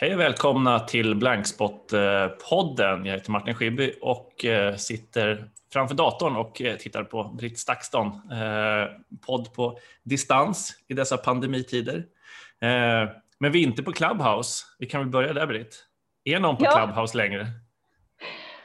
Hej och välkomna till Blankspot-podden. Jag heter Martin Schibbye och eh, sitter framför datorn och eh, tittar på Britt Stakston. Eh, podd på distans i dessa pandemitider. Men vi är inte på Clubhouse. Vi kan väl börja där, Britt? Är någon på ja. Clubhouse längre?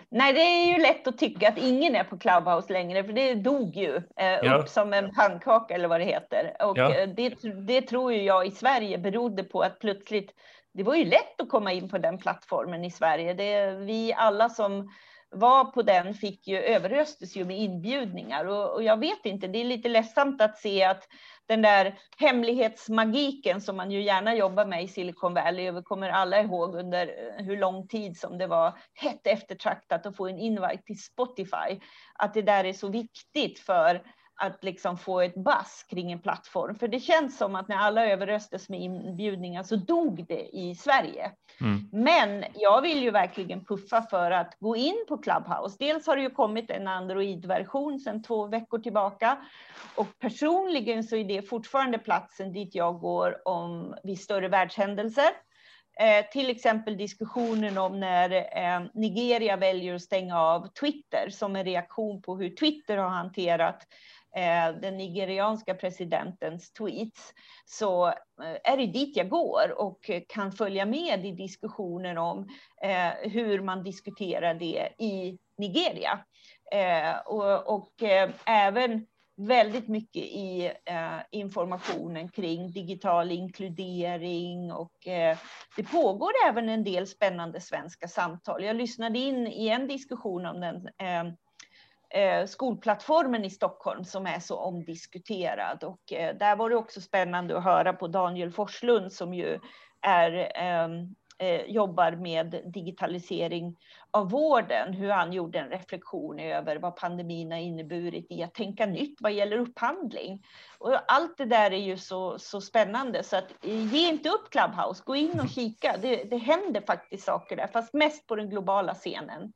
Nej, det är ju lätt att tycka att ingen är på Clubhouse längre, för det dog ju eh, ja. upp som en pannkaka eller vad det heter. Och ja. det, det tror ju jag i Sverige berodde på att plötsligt det var ju lätt att komma in på den plattformen i Sverige. Det, vi alla som var på den fick ju överöstes ju med inbjudningar och, och, jag vet inte, det är lite ledsamt att se att den där hemlighetsmagiken som man ju gärna jobbar med i Silicon Valley, och vi kommer alla ihåg under eh, hur lång tid som det var hett eftertraktat att få en invite till Spotify, att det där är så viktigt för att liksom få ett bass kring en plattform. För det känns som att när alla överröstes med inbjudningar så dog det i Sverige. Mm. Men jag vill ju verkligen puffa för att gå in på Clubhouse. Dels har det ju kommit en Android-version sedan två veckor tillbaka. Och personligen så är det fortfarande platsen dit jag går om vid större världshändelser. Eh, till exempel diskussionen om när eh, Nigeria väljer att stänga av Twitter som en reaktion på hur Twitter har hanterat Eh, den nigerianska presidentens tweets så eh, är det dit jag går och kan följa med i diskussioner om eh, hur man diskuterar det i Nigeria. Och, även väldigt mycket i informationen kring digital inkludering och det pågår även en del spännande svenska samtal. Jag lyssnade in i en diskussion om den eh, Eh, skolplattformen i Stockholm som är så omdiskuterad. Och eh, där var det också spännande att höra på Daniel Forslund som ju är, ehm, eh, jobbar med digitalisering av vården, hur han gjorde en reflektion över vad pandemin har inneburit i att tänka nytt vad gäller upphandling. Och allt det där är ju så, så spännande så att ge inte upp Clubhouse, gå in och kika. Det, det händer faktiskt saker där, fast mest på den globala scenen.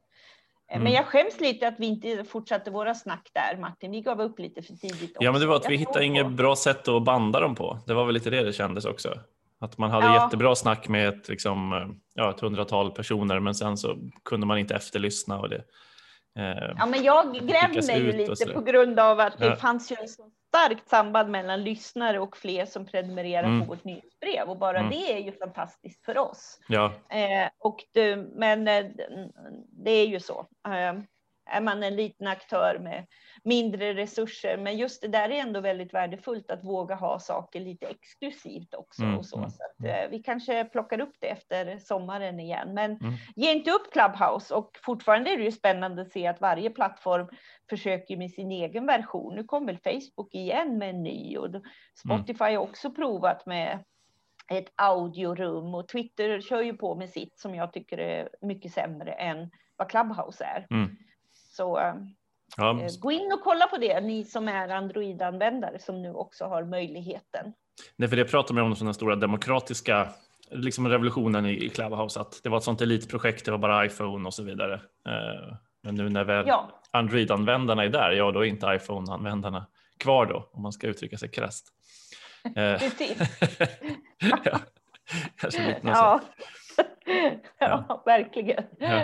Mm. Men jag skäms lite att vi inte fortsatte våra snack där Martin. Vi gav upp lite för tidigt. Också. Ja, men det var att vi hittade inget bra sätt att banda dem på. Det var väl lite det det kändes också. Att man hade ja. jättebra snack med ett, liksom, ja, ett hundratal personer men sen så kunde man inte efterlyssna. Och det, eh, ja, men jag grämde mig ju lite på grund av att det ja. fanns ju en så starkt samband mellan lyssnare och fler som prenumererar mm. på vårt nyhetsbrev och bara mm. det är ju fantastiskt för oss. Ja. Eh, och det, men eh, det är ju så. Eh, är man en liten aktör med mindre resurser. Men just det där är ändå väldigt värdefullt att våga ha saker lite exklusivt också. Mm, och så. Mm, så att, mm. eh, vi kanske plockar upp det efter sommaren igen. Men mm. ge inte upp Clubhouse och fortfarande är det ju spännande att se att varje plattform försöker med sin egen version. Nu kommer väl Facebook igen med en ny och Spotify har också provat med ett audiorum och Twitter kör ju på med sitt som jag tycker är mycket sämre än vad Clubhouse är. Mm. Så eh, Ja. Eh, gå in och kolla på det, ni som är Android-användare som nu också har möjligheten. Nej, för det pratar man om som den stora demokratiska liksom revolutionen i Clubhouse, att det var ett sånt elitprojekt, det var bara iPhone och så vidare. Eh, men nu när väl ja. Android-användarna är där, ja då är inte iPhone-användarna kvar då, om man ska uttrycka sig krasst. Precis. ja. ja. ja, verkligen. Ja.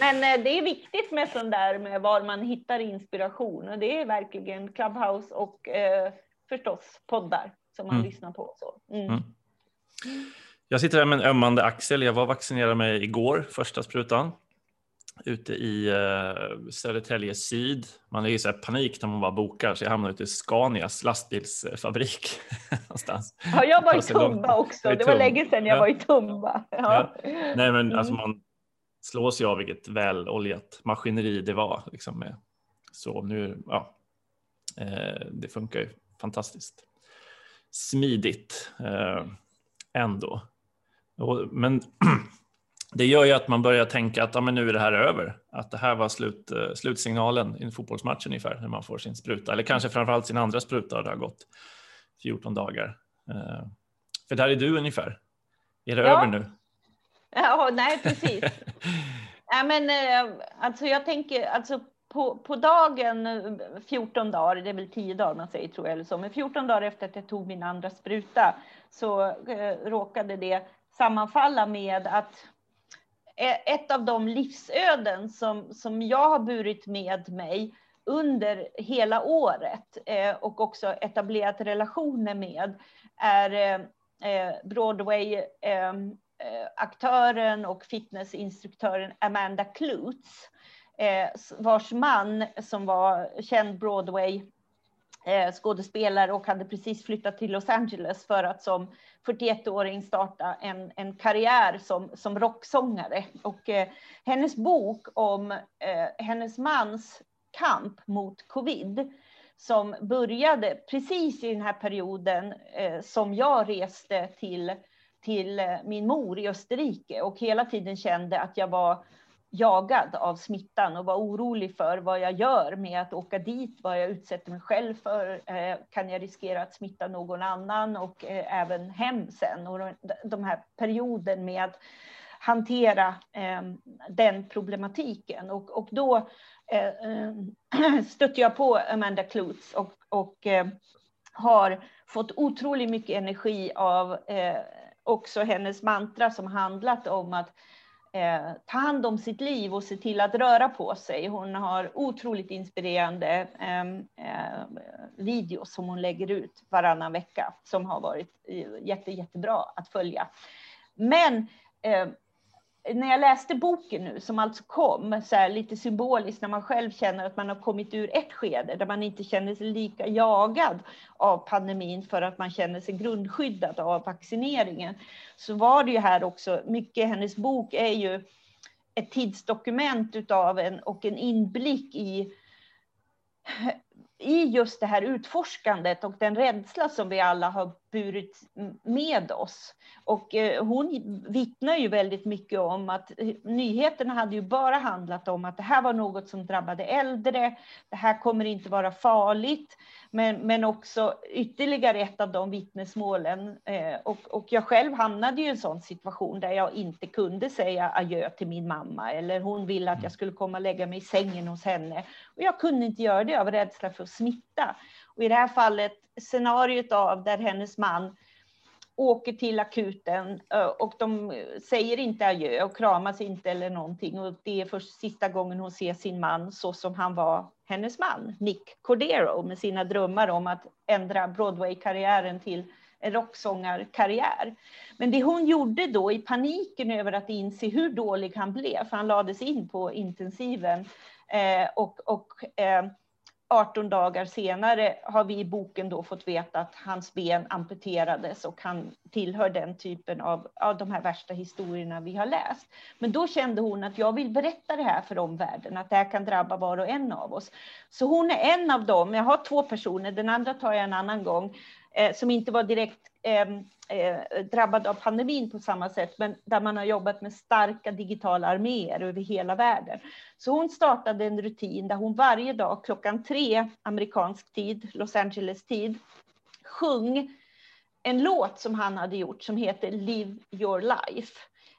Men eh, det är viktigt med sån där med var man hittar inspiration och det är verkligen Clubhouse och eh, förstås poddar som man mm. lyssnar på. Så. Mm. Mm. Jag sitter här med en ömmande axel. Jag var vaccinerad mig igår, första sprutan ute i uh, Södertälje syd. Man är ju så panik när man bara bokar så jag hamnade ute i Scanias lastbilsfabrik. någonstans. Ja, jag var i Tumba också. Det var länge sedan jag ja. var i Tumba. Ja. Ja. Nej, men alltså mm. man slås ju av vilket väloljat maskineri det var. Liksom med. Så nu, ja, eh, det funkar ju fantastiskt smidigt eh, ändå. Och, men det gör ju att man börjar tänka att ja, men nu är det här över. Att det här var slut, uh, slutsignalen i en fotbollsmatch ungefär när man får sin spruta. Eller kanske framförallt sin andra spruta och det har gått 14 dagar. Uh, för där är du ungefär. Är det ja. över nu? Ja, nej, precis. ja, men, uh, alltså jag tänker, alltså på, på dagen, 14 dagar, det är väl 10 dagar man säger tror jag, eller så, men 14 dagar efter att jag tog min andra spruta så råkade det sammanfalla med att ett av de livsöden som, som jag har burit med mig under hela året eh, och också etablerat relationer med är eh, eh, Broadway-aktören och fitnessinstruktören Amanda Klutz, vars man som var känd Broadway Eh, skådespelare och hade precis flyttat till Los Angeles för att som 41-åring starta en, en karriär som, som rocksångare. Och eh, hennes bok om eh, hennes mans kamp mot covid som började precis i den här perioden eh, som jag reste till, till eh, min mor i Österrike och hela tiden kände att jag var jagad av smittan och var orolig för vad jag gör med att åka dit, vad jag utsätter mig själv för. Eh, kan jag riskera att smitta någon annan och eh, även hem sen? Och de här perioden med att hantera eh, den problematiken. Och, och då stötte jag på Amanda Klutz och, och har fått otroligt mycket energi av också hennes mantra som handlat om att eh, ta hand om sitt liv och se till att röra på sig. Hon har otroligt inspirerande ehm, eh, videos som hon lägger ut varannan vecka som har varit eh, jätte, jättebra att följa. Men eh, när jag läste boken nu, som alltså kom, så här, lite symboliskt när man själv känner att man har kommit ur ett skede där man inte känner sig lika jagad av pandemin för att man känner sig grundskyddad av vaccineringen, så var det ju här också, mycket hennes bok är ju ett tidsdokument utav en och en inblick i i just det här utforskandet och den rädsla som vi alla har burit med oss. Och eh, hon vittnar ju väldigt mycket om att eh, nyheterna hade ju bara handlat om att det här var något som drabbade äldre, det här kommer inte vara farligt, men, men också ytterligare ett av de vittnesmålen. Eh, och, och jag själv hamnade i en sån situation där jag inte kunde säga adjö till min mamma, eller hon ville att jag skulle komma och lägga mig i sängen hos henne. Och jag kunde inte göra det av rädsla för att smitta. Och i det här fallet scenariot av där hennes man åker till akuten eh, och de säger inte adjö och kramas inte eller någonting. Och det är först sista gången hon ser sin man så som han var hennes man, Nick Cordero, med sina drömmar om att ändra Broadway-karriären till en rocksångarkarriär. Men det hon gjorde då i paniken över att inse hur dålig han blev, för han lades in på intensiven eh, och, och eh, 18 dagar senare har vi i boken då fått veta att hans ben amputerades och han tillhör den typen av, av de här värsta historierna vi har läst. Men då kände hon att jag vill berätta det här för omvärlden, att det här kan drabba var och en av oss. Så hon är en av dem, jag har två personer, den andra tar jag en annan gång, Eh, som inte var direkt eh, eh, drabbad av pandemin på samma sätt, men där man har jobbat med starka digitala arméer över hela världen. Så hon startade en rutin där hon varje dag klockan tre amerikansk tid, Los Angeles tid, sjöng en låt som han hade gjort som heter Live your life.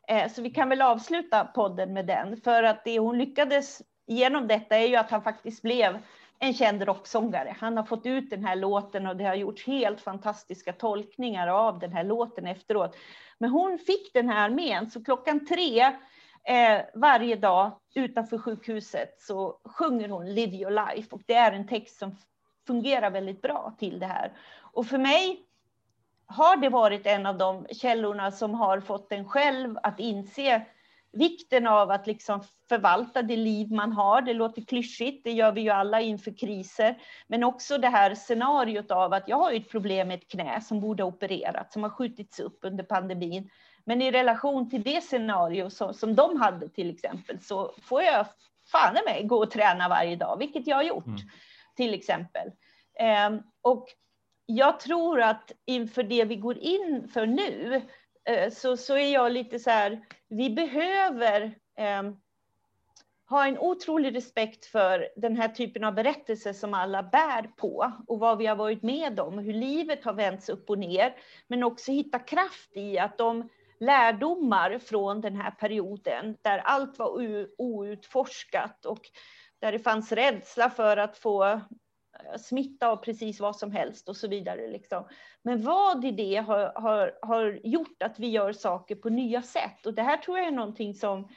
Eh, så vi kan väl avsluta podden med den, för att det hon lyckades genom detta är ju att han faktiskt blev en känd rocksångare. Han har fått ut den här låten och det har gjorts helt fantastiska tolkningar av den här låten efteråt. Men hon fick den här armén, så klockan tre eh, varje dag utanför sjukhuset så sjunger hon Live your life och det är en text som fungerar väldigt bra till det här. Och för mig har det varit en av de källorna som har fått en själv att inse vikten av att liksom förvalta det liv man har. Det låter klyschigt, det gör vi ju alla inför kriser. Men också det här scenariot av att jag har ett problem med ett knä som borde opererat, som har skjutits upp under pandemin. Men i relation till det scenario som, som de hade till exempel så får jag fan i mig gå och träna varje dag, vilket jag har gjort mm. till exempel. Um, och jag tror att inför det vi går in för nu Eh, så, så är jag lite så här, vi behöver eh, ha en otrolig respekt för den här typen av berättelser som alla bär på och vad vi har varit med om, hur livet har vänts upp och ner, men också hitta kraft i att de lärdomar från den här perioden där allt var outforskat och där det fanns rädsla för att få Eh, smitta av precis vad som helst och så vidare. Liksom. Men vad i det har, har, har gjort att vi gör saker på nya sätt? Och det här tror jag är någonting som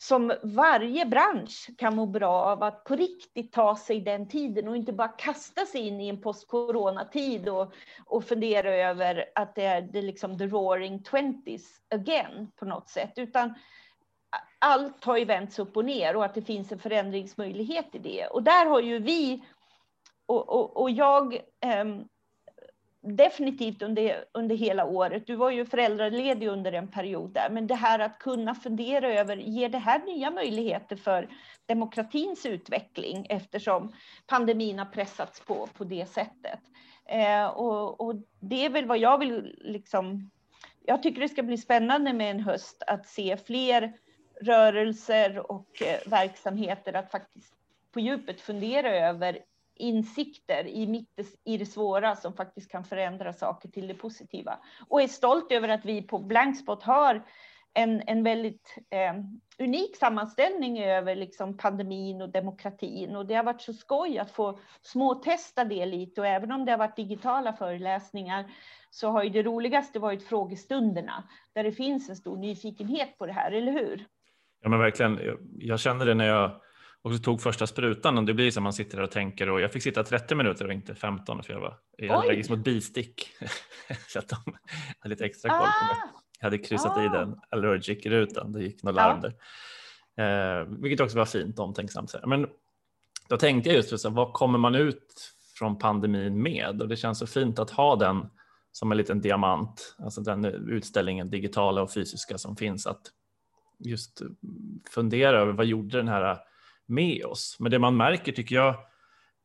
som varje bransch kan må bra av att på riktigt ta sig den tiden och inte bara kasta sig in i en post-corona-tid och, och fundera över att det är det liksom the roaring twenties again på något sätt, utan allt har ju vänts upp och ner och att det finns en förändringsmöjlighet i det. Och där har ju vi och, och, och jag um, definitivt under, under hela året. Du var ju föräldraledig under en period där, men det här att kunna fundera över, ger det här nya möjligheter för demokratins utveckling eftersom pandemin har pressats på på det sättet? Eh, och, och, det är väl vad jag vill liksom. Jag tycker det ska bli spännande med en höst att se fler rörelser och eh, verksamheter att faktiskt på djupet fundera över insikter i mitt i det svåra som faktiskt kan förändra saker till det positiva. Och är stolt över att vi på Blankspot har en, en väldigt eh, unik sammanställning över liksom pandemin och demokratin. Och det har varit så skoj att få småtesta det lite. Och även om det har varit digitala föreläsningar så har ju det roligaste varit frågestunderna där det finns en stor nyfikenhet på det här, eller hur? Ja, men verkligen. Jag känner det när jag och så tog första sprutan och det blir som man sitter där och tänker och jag fick sitta 30 minuter och inte 15 för jag var allergisk mot bistick. så att de hade lite extra koll på mig. Ah! Jag hade kryssat ah. i den allergic-rutan, det gick något larm ja. där. Eh, vilket också var fint omtänksamt. Men då tänkte jag just så vad kommer man ut från pandemin med? Och det känns så fint att ha den som en liten diamant, alltså den utställningen digitala och fysiska som finns att just fundera över vad gjorde den här med oss. Men det man märker tycker jag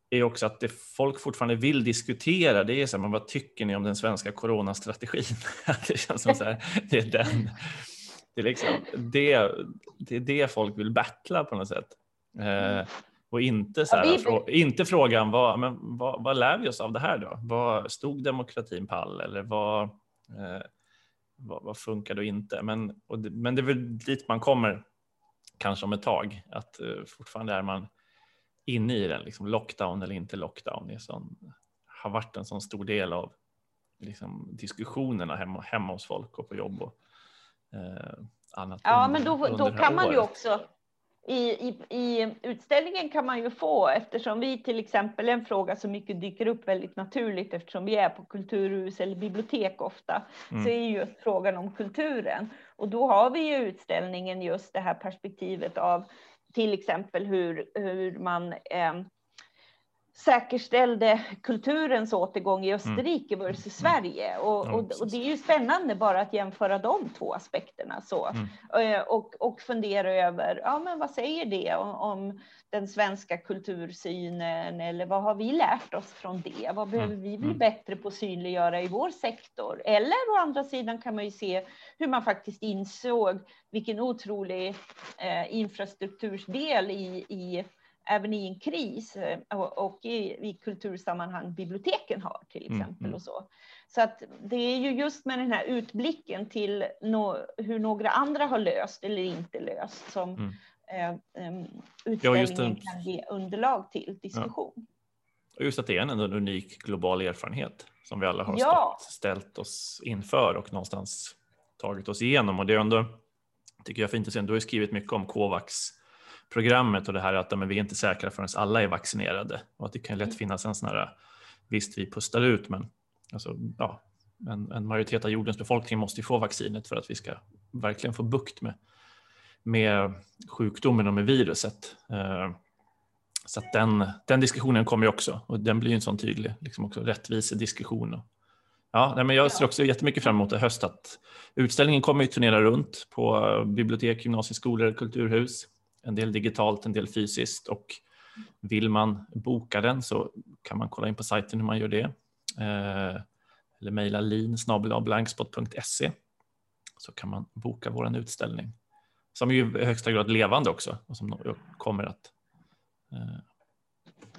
är också att det folk fortfarande vill diskutera det är så här, men vad tycker ni om den svenska coronastrategin? det känns som så här, det är den, det är, liksom, det, det är det folk vill battla på något sätt. Eh, och inte, så här, frå, inte frågan vad, men vad, vad lär vi oss av det här då? Vad stod demokratin pall eller vad, eh, vad, vad funkar och inte? Men, och det, men det är väl dit man kommer kanske om ett tag, att uh, fortfarande är man inne i den, liksom lockdown eller inte lockdown, det sån, har varit en sån stor del av liksom, diskussionerna hemma, hemma hos folk och på jobb och uh, annat. Ja, under, men då, då kan man året. ju också i, i, I utställningen kan man ju få, eftersom vi till exempel, en fråga som mycket dyker upp väldigt naturligt eftersom vi är på kulturhus eller bibliotek ofta, mm. så är ju frågan om kulturen. Och då har vi ju utställningen just det här perspektivet av till exempel hur, hur man eh, säkerställde kulturens återgång i mm. Österrike mm. versus Sverige. Och, och, och, det är ju spännande bara att jämföra de två aspekterna så. Mm. Eh, och, och fundera över, ja men vad säger det om, om, den svenska kultursynen eller vad har vi lärt oss från det? Vad behöver vi bli mm. bättre på att synliggöra i vår sektor? Eller å andra sidan kan man ju se hur man faktiskt insåg vilken otrolig eh, infrastruktursdel i, i även i en kris eh, och i, i kultursammanhang biblioteken har till mm, exempel mm. och så. Så att det är ju just med den här utblicken till no, hur några andra har löst eller inte löst som mm. eh, um, utställningen ja, kan ge underlag till diskussion. Ja. Och just att det är en unik global erfarenhet som vi alla har ja. stått, ställt oss inför och någonstans tagit oss igenom och det är ändå tycker jag fint att se. Du har ju skrivit mycket om Covax programmet och det här att men vi är inte säkra förrän alla är vaccinerade och att det kan lätt mm. finnas en sån här visst vi pustar ut men alltså, ja, en, en majoritet av jordens befolkning måste ju få vaccinet för att vi ska verkligen få bukt med, med sjukdomen och med viruset. Eh, så att den, den diskussionen kommer ju också och den blir ju en sån tydlig liksom också rättvisediskussion. Ja, nej, men jag ser också jättemycket fram emot i höst att utställningen kommer ju turnera runt på bibliotek, gymnasieskolor, kulturhus en del digitalt, en del fysiskt och vill man boka den så kan man kolla in på sajten hur man gör det. Eh, eller mejla lin blankspot.se så kan man boka vår utställning som är ju i högsta grad levande också och som kommer att. Eh...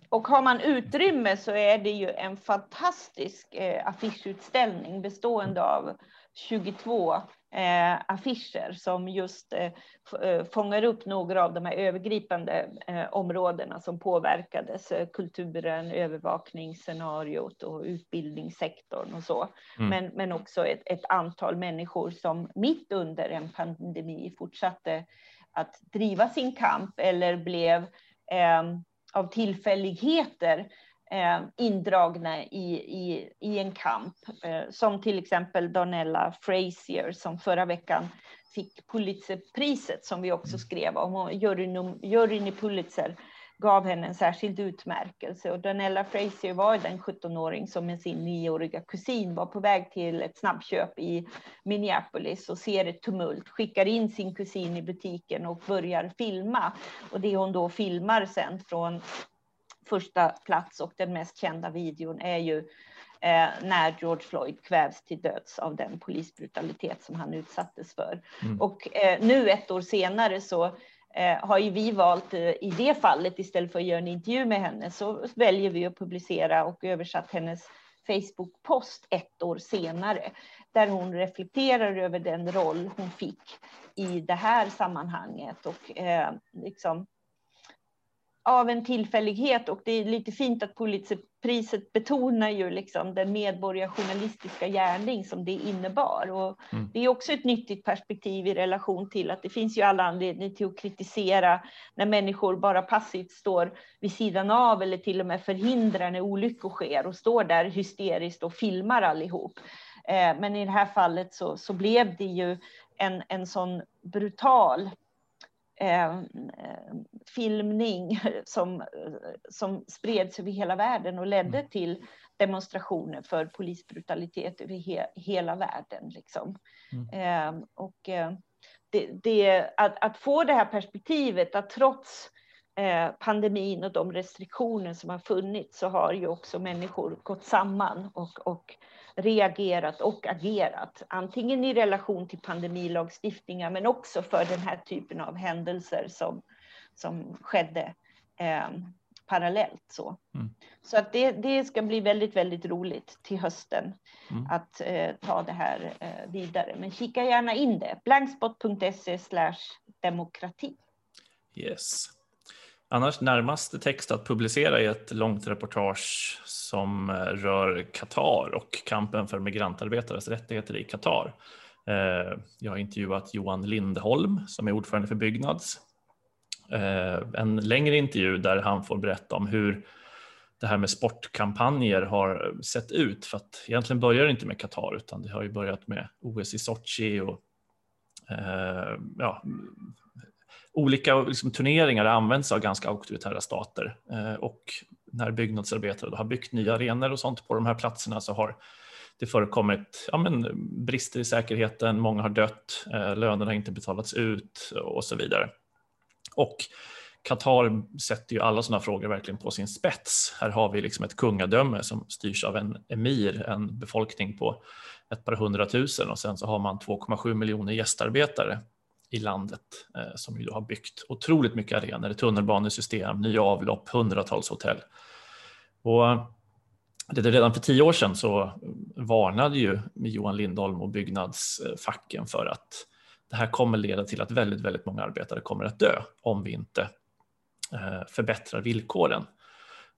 Och har man utrymme så är det ju en fantastisk eh, affischutställning bestående av 22 eh, affischer som just eh, eh, fångar upp några av de här övergripande eh, områdena som påverkades. Eh, kulturen, övervakningsscenariot och utbildningssektorn och så. Mm. Men, men också ett, ett antal människor som mitt under en pandemi fortsatte att driva sin kamp eller blev eh, av tillfälligheter eh, indragna i, i, i en kamp. Eh, som till exempel Donella Frazier som förra veckan fick Pulitzerpriset som vi också mm. skrev om. juryn, juryn i Pulitzer gav henne en särskild utmärkelse. Och Donella Frazier var den 17-åring som med sin nioåriga kusin var på väg till ett snabbköp i Minneapolis och ser ett tumult, skickar in sin kusin i butiken och börjar filma. Och det hon då filmar sen från första plats och den mest kända videon är ju eh, när George Floyd kvävs till döds av den polisbrutalitet som han utsattes för. Mm. Och eh, nu ett år senare så eh, har ju vi valt eh, i det fallet istället för att göra en intervju med henne så väljer vi att publicera och översatt hennes Facebook-post ett år senare där hon reflekterar över den roll hon fick i det här sammanhanget och eh, liksom av en tillfällighet och det är lite fint att Pulitzerpriset betonar ju liksom den medborgarjournalistiska gärning som det innebar. Och mm. Det är också ett nyttigt perspektiv i relation till att det finns ju alla anledningar till att kritisera när människor bara passivt står vid sidan av eller till och med förhindrar när olyckor sker och står där hysteriskt och filmar allihop. Eh, men i det här fallet så, så blev det ju en, en sån brutal Eh, filmning som, som spreds över hela världen och ledde mm. till demonstrationer för polisbrutalitet över he, hela världen. Liksom. Mm. Eh, och det, det, att, att, få det här perspektivet att trots eh, pandemin och de restriktioner som har funnits så har ju också människor gått samman och, och reagerat och agerat, antingen i relation till pandemilagstiftningar men också för den här typen av händelser som, som skedde eh, parallellt. Så, mm. så att det, det ska bli väldigt, väldigt roligt till hösten mm. att eh, ta det här eh, vidare. Men kika gärna in det, blankspot.se demokrati. Yes. Annars närmaste text att publicera är ett långt reportage som eh, rör Qatar och kampen för migrantarbetares rättigheter i Qatar. Eh, jag har intervjuat Johan Lindholm som är ordförande för Byggnads. Eh, en längre intervju där han får berätta om hur det här med sportkampanjer har sett ut. För att egentligen börjar det inte med Qatar utan det har ju börjat med OS i Sochi och ja, olika liksom, turneringar används av ganska auktoritära stater eh, och när byggnadsarbetare har byggt nya arenor och sånt på de här platserna så har det förekommit ja, men, brister i säkerheten, många har dött, eh, lönerna har inte betalats ut och så vidare. Och Qatar sätter ju alla sådana frågor verkligen på sin spets. Här har vi liksom ett kungadöme som styrs av en emir, en befolkning på ett par hundratusen och sen så har man 2,7 miljoner gästarbetare i landet eh, som ju har byggt otroligt mycket arenor, tunnelbanesystem, nya avlopp, hundratals hotell. Och eh, det redan för tio år sedan så varnade ju Johan Lindholm och byggnadsfacken för att det här kommer leda till att väldigt, väldigt många arbetare kommer att dö om vi inte eh, förbättrar villkoren.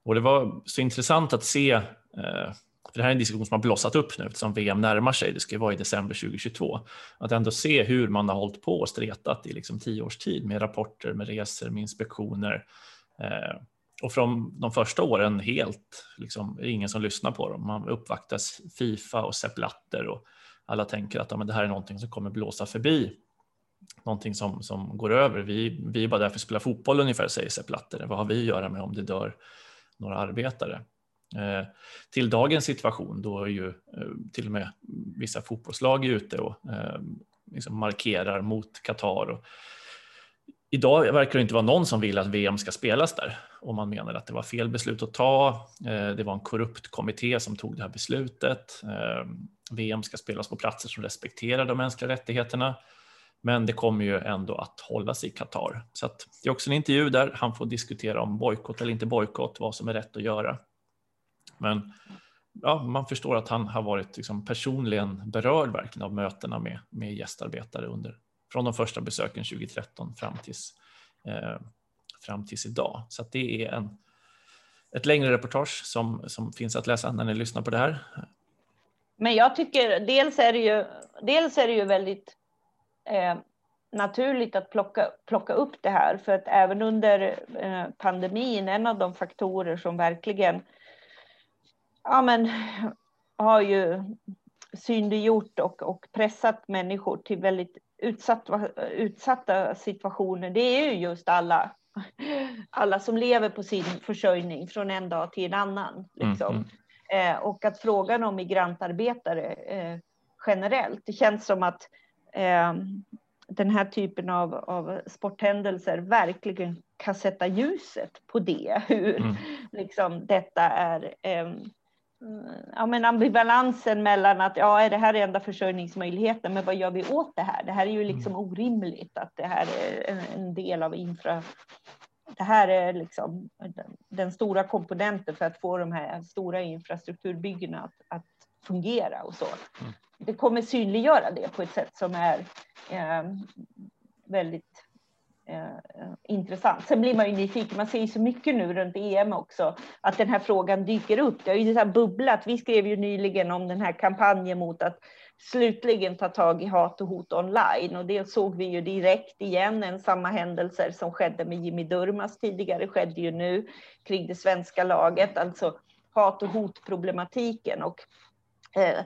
Och det var så intressant att se eh, det här är en diskussion som har blossat upp nu eftersom VM närmar sig, det ska vara i december 2022, att ändå se hur man har hållit på och stretat i liksom tio års tid med rapporter, med resor, med inspektioner. Eh, och från de första åren helt, liksom, ingen som lyssnar på dem. Man uppvaktas Fifa och Sepp Blatter och alla tänker att ja, men det här är någonting som kommer blåsa förbi någonting som, som går över. Vi, vi är bara där för att spela fotboll ungefär, säger Sepp Blatter. Vad har vi att göra med om det dör några arbetare? Eh, till dagens situation då är ju eh, till och med vissa fotbollslag ute och eh, liksom markerar mot Qatar. idag verkar det inte vara någon som vill att VM ska spelas där och man menar att det var fel beslut att ta. Det var en korrupt kommitté som tog det här beslutet. VM ska spelas på platser som respekterar de mänskliga rättigheterna. Men det kommer ju ändå att hållas i Qatar. Så det är också en intervju där han får diskutera om bojkott eller inte bojkott, vad som är rätt att göra. Men ja, man förstår att han har varit liksom personligen berörd verkligen av mötena med, med gästarbetare under, från de första besöken 2013 fram tills, eh, fram tills idag. Så det är en, ett längre reportage som, som finns att läsa när ni lyssnar på det här. Men jag tycker dels är det ju, dels är det ju väldigt eh, naturligt att plocka, plocka upp det här för att även under eh, pandemin, en av de faktorer som verkligen ja, men, har ju synliggjort och, och pressat människor till väldigt utsatta, utsatta situationer, det är ju just alla, alla som lever på sin försörjning från en dag till en annan. Liksom. Mm, mm. Eh, och att frågan om migrantarbetare eh, generellt, det känns som att eh, den här typen av, av sporthändelser verkligen kan sätta ljuset på det, hur mm. liksom, detta är eh, ja, men ambivalensen mellan att ja, är det här enda försörjningsmöjligheten, men vad gör vi åt det här? Det här är ju liksom mm. orimligt att det här är en, en del av infra. Det här är liksom den, den, stora komponenten för att få de här stora infrastrukturbyggena att, att fungera och så. Mm. Det kommer synliggöra det på ett sätt som är eh, väldigt eh, intressant. Sen blir man ju nyfiken, man ser ju så mycket nu runt EM också, att den här frågan dyker upp. Det har ju så här bubblat. Vi skrev ju nyligen om den här kampanjen mot att slutligen ta tag i hat och hot online och det såg vi ju direkt igen. En samma händelser som skedde med Jimmy Durmas tidigare skedde ju nu kring det svenska laget, alltså hat och hotproblematiken och eh,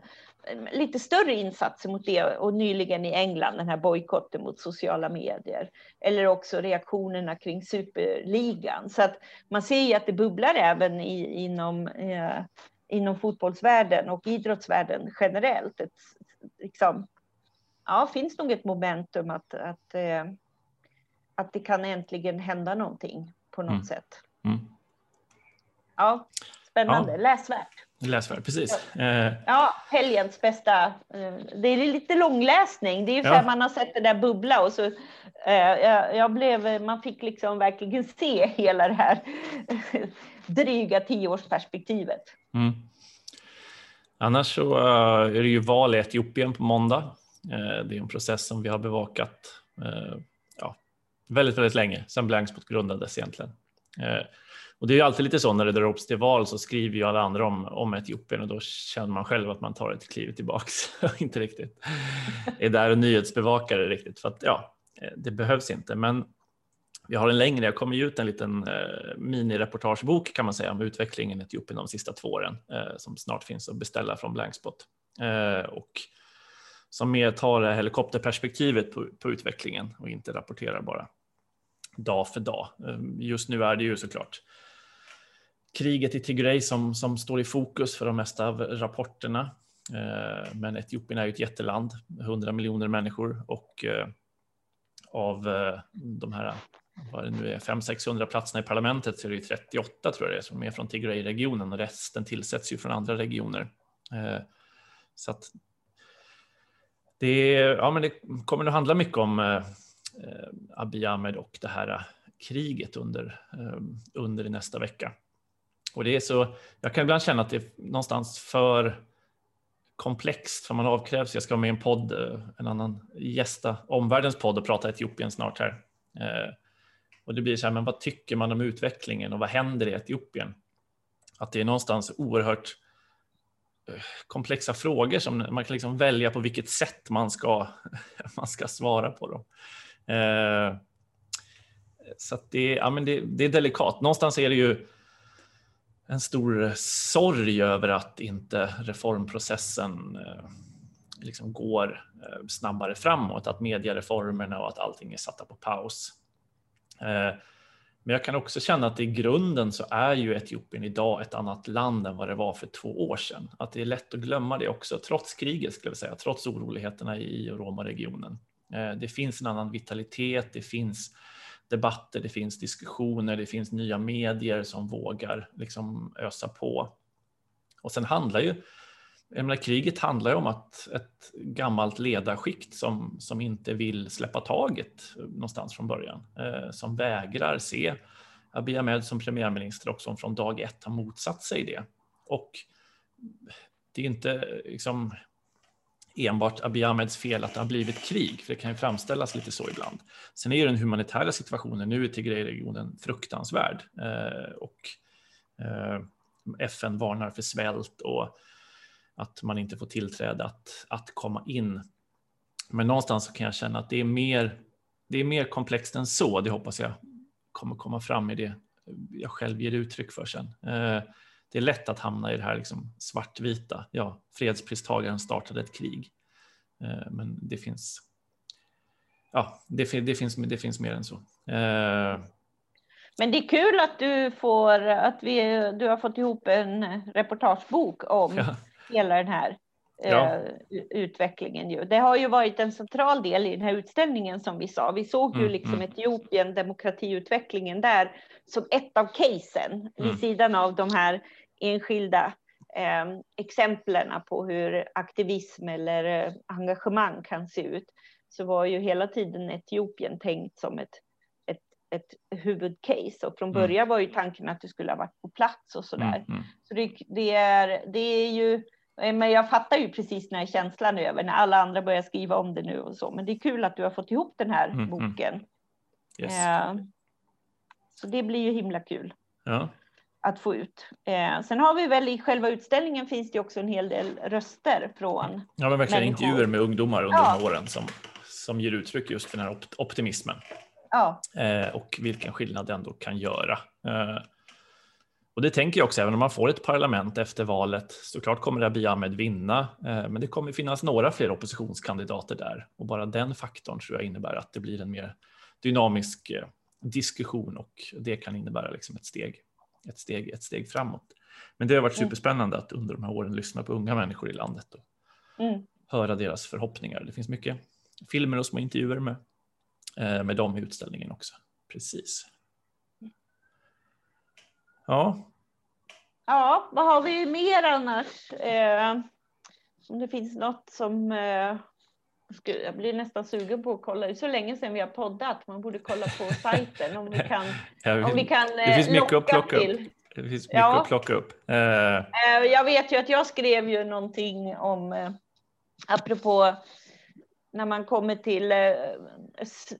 lite större insatser mot det och nyligen i England den här bojkotten mot sociala medier eller också reaktionerna kring superligan. Så att man ser ju att det bubblar även i, inom, eh, inom fotbollsvärlden och idrottsvärlden generellt. Ett, liksom, ja, finns nog ett momentum att, att, eh, att det kan äntligen hända någonting på något mm. sätt. Mm. Ja, spännande, ja. läsvärt. Läsvärd, precis. Ja. Eh, ja, helgens bästa. Eh, det är lite långläsning. Det är ju för ja. man har sett det där bubbla och så. Eh, jag blev, man fick liksom verkligen se hela det här dryga tioårsperspektivet. Mm. Annars så är det ju val i Etiopien på måndag. Det är en process som vi har bevakat ja, väldigt, väldigt länge sedan Blankspot grundades egentligen. Och det är alltid lite så när det drar upp till val så skriver ju alla andra om, om Etiopien och då känner man själv att man tar ett kliv tillbaks och inte riktigt är där och nyhetsbevakare riktigt för att ja, eh, det behövs inte. Men vi har en längre, jag kommer ju ut en liten eh, minireportagebok kan man säga om utvecklingen i Etiopien de sista två åren eh, som snart finns att beställa från Blankspot eh, och som mer tar helikopterperspektivet på, på utvecklingen och inte rapporterar bara dag för dag. Eh, just nu är det ju såklart kriget i Tigray som, som står i fokus för de mesta av rapporterna. Eh, men Etiopien är ju ett jätteland, 100 miljoner människor och eh, av eh, de här vad det nu är, 500-600 platserna i parlamentet så är det ju 38 tror jag det är som är från Tigray-regionen och resten tillsätts ju från andra regioner. Så att det, ja, men det kommer nog handla mycket om Abiy Ahmed och det här kriget under, under nästa vecka. Och det är så, jag kan ibland känna att det är någonstans för komplext, för man avkrävs, jag ska vara med i en podd, eh, en annan gästa omvärldens podd och prata Etiopien snart här. Eh, och det blir så här, men vad tycker man om utvecklingen och vad händer i Etiopien? Att det är någonstans oerhört eh, komplexa frågor som man kan liksom välja på vilket sätt man ska, man ska svara på dem. Eh, så det, ja, men det, det är delikat. Någonstans är det ju en stor sorg över att inte reformprocessen eh, liksom går eh, snabbare framåt, att mediereformerna och att allting är satta på paus. Eh, men jag kan också känna att i grunden så är ju Etiopien idag ett annat land än vad det var för två år sedan. Att det är lätt att glömma det också, trots kriget skulle jag säga, trots oroligheterna i Roma-regionen. Det finns en annan vitalitet, det finns debatter, det finns diskussioner, det finns nya medier som vågar liksom ösa på. Och sen handlar ju, jag menar, kriget handlar ju om att ett gammalt ledarskikt som, som inte vill släppa taget någonstans från början, eh, som vägrar se Abiy Ahmed som premiärminister och som från dag ett har motsatt sig det. Och det är inte liksom enbart Abiy Ahmeds fel att det har blivit krig, för det kan ju framställas lite så ibland. Sen är ju den humanitära situationen nu i Tigray-regionen fruktansvärd eh, och eh, FN varnar för svält och att man inte får tillträde att, att komma in. Men någonstans kan jag känna att det är mer, det är mer komplext än så. Det hoppas jag kommer komma fram i det jag själv ger uttryck för sen. Eh, det är lätt att hamna i det här liksom svartvita. Ja, fredspristagaren startade ett krig, eh, men det finns. Ja, det, det, finns. Det finns mer än så. Eh, men det är kul att du får att vi. Du har fått ihop en reportagebok om ja. hela den här ja. eh, utvecklingen. Ju. Det har ju varit en central del i den här utställningen som vi sa. Vi såg ju mm, liksom mm. Etiopien, demokratiutvecklingen där som ett av casen mm. vid sidan av de här enskilda eh, exemplen på hur aktivism eller eh, engagemang kan se ut. Så var ju hela tiden Etiopien tänkt som ett ett huvudcase och från mm. början var ju tanken att du skulle ha varit på plats och så där. Mm. Så det, det, är, det är ju men jag fattar ju precis när känslan är över, när alla andra börjar skriva om det nu och så. Men det är kul att du har fått ihop den här mm, mm. boken. Mm. Yes. Eh, så det blir ju himla kul. Ja. Att få ut. Eh, sen har vi väl i själva utställningen finns det också en hel del röster från. Ja, men verkligen människor. intervjuer med ungdomar under ja. de här åren som, som ger uttryck just för den här optimismen. Ja. och vilken skillnad det ändå kan göra. Och det tänker jag också, även om man får ett parlament efter valet, såklart kommer Abiy Ahmed vinna, eh, men det kommer finnas några fler oppositionskandidater där och bara den faktorn tror jag innebär att det blir en mer dynamisk eh, diskussion och det kan innebära liksom ett steg, ett steg, ett steg framåt. Men det har varit mm. superspännande att under de här åren lyssna på unga människor i landet och mm. höra deras förhoppningar. Det finns mycket filmer och små intervjuer med, eh, med dem i utställningen också. Precis. Ja. Ja, vad har vi mer annars? Eh, om det finns något som eh, jag blir nästan sugen på att kolla. Det är så länge sedan vi har poddat. Man borde kolla på sajten om vi kan. ja, om vi kan det finns mycket att plocka till. upp. Det finns mycket ja. att plocka upp. Eh. eh. Jag vet ju att jag skrev ju någonting om, eh, apropå när man kommer till eh,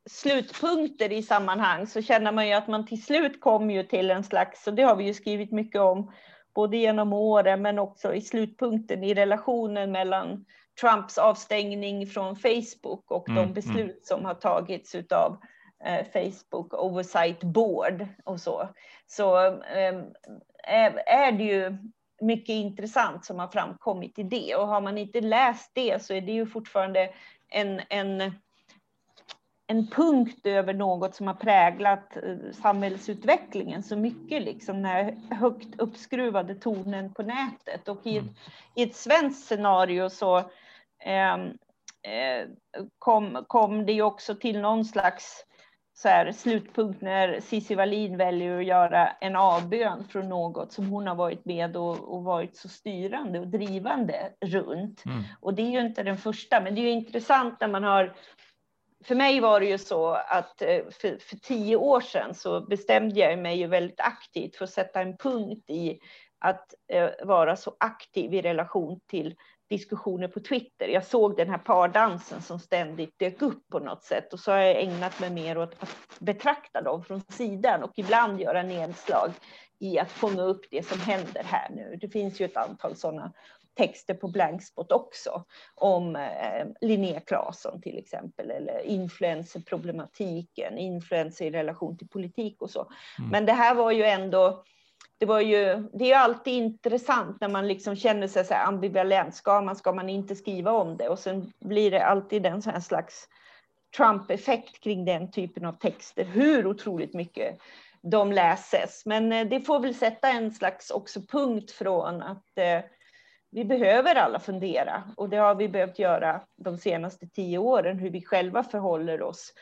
slutpunkter i sammanhang så känner man ju att man till slut kommer ju till en slags, och det har vi ju skrivit mycket om, både genom åren men också i slutpunkten i relationen mellan Trumps avstängning från Facebook och mm, de mm. beslut mm. som har tagits av eh, Facebook Oversight Board och så. Så eh, är det ju mycket intressant som har framkommit i det och har man inte läst det så är det ju fortfarande en, en, en punkt över något som har präglat eh, samhällsutvecklingen så mycket, liksom den här högt uppskruvade tonen på nätet. Och i ett, mm. i ett svenskt scenario så ehm, eh, kom, kom det ju också till någon slags så här, slutpunkt när Cissi Wallin väljer att göra en avbön från något som hon har varit med och, och varit så styrande och drivande runt. Mm. Och det är ju inte den första, men det är ju intressant när man har för mig var det ju så att eh, för, för tio år sedan så bestämde jag mig ju väldigt aktivt för att sätta en punkt i att eh, vara så aktiv i relation till diskussioner på Twitter. Jag såg den här pardansen som ständigt dök upp på något sätt och så har jag ägnat mig mer åt att betrakta dem från sidan och ibland göra nedslag i att fånga upp det som händer här nu. Det finns ju ett antal sådana texter på Blankspot också om eh, Linnea Claesson till exempel eller influencerproblematiken, influenser i relation till politik och så. Mm. Men det här var ju ändå det var ju, det är ju alltid intressant när man liksom känner sig så ambivalent. Ska man, ska man inte skriva om det? Och sen blir det alltid en sån här slags Trump-effekt kring den typen av texter. Hur otroligt mycket de läses. Men eh, det får väl sätta en slags också punkt från att eh, vi behöver alla fundera och det har vi behövt göra de senaste tio åren, hur vi själva förhåller oss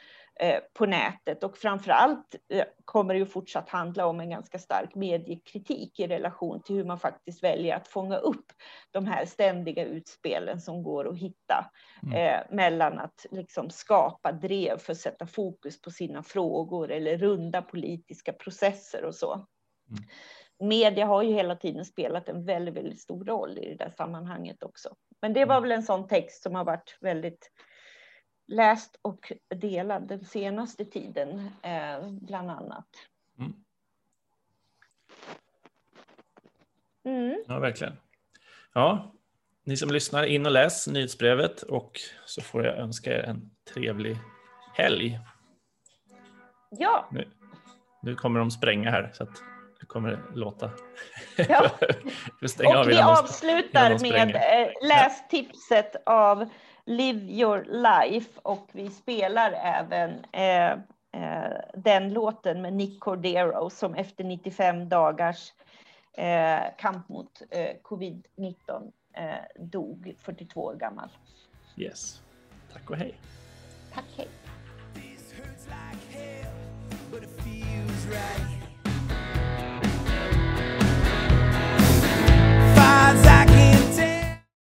på nätet och framför allt eh, kommer det ju fortsatt handla om en ganska stark mediekritik i relation till hur man faktiskt väljer att fånga upp de här ständiga utspelen som går att hitta mm. eh, mellan att liksom skapa drev för att sätta fokus på sina frågor eller runda politiska processer och så. Mm. media har ju hela tiden spelat en väldigt, väldigt stor roll i det där sammanhanget också. Men det var mm. väl en sån text som har varit väldigt läst och delad den senaste tiden, eh, bland annat. Mm. Mm. Ja, verkligen. Ja, ni som lyssnar, in och läs nyhetsbrevet och så får jag önska er en trevlig helg. Ja. Nu, nu kommer de spränga här så att det kommer låta. Ja. och vi avslutar med eh, lästipset av Live your life och vi spelar även eh, eh, den låten med Nick Cordero som efter 95 dagars eh, kamp mot eh, covid-19 eh, dog 42 år gammal. Yes. Tack och hej. Tack hej.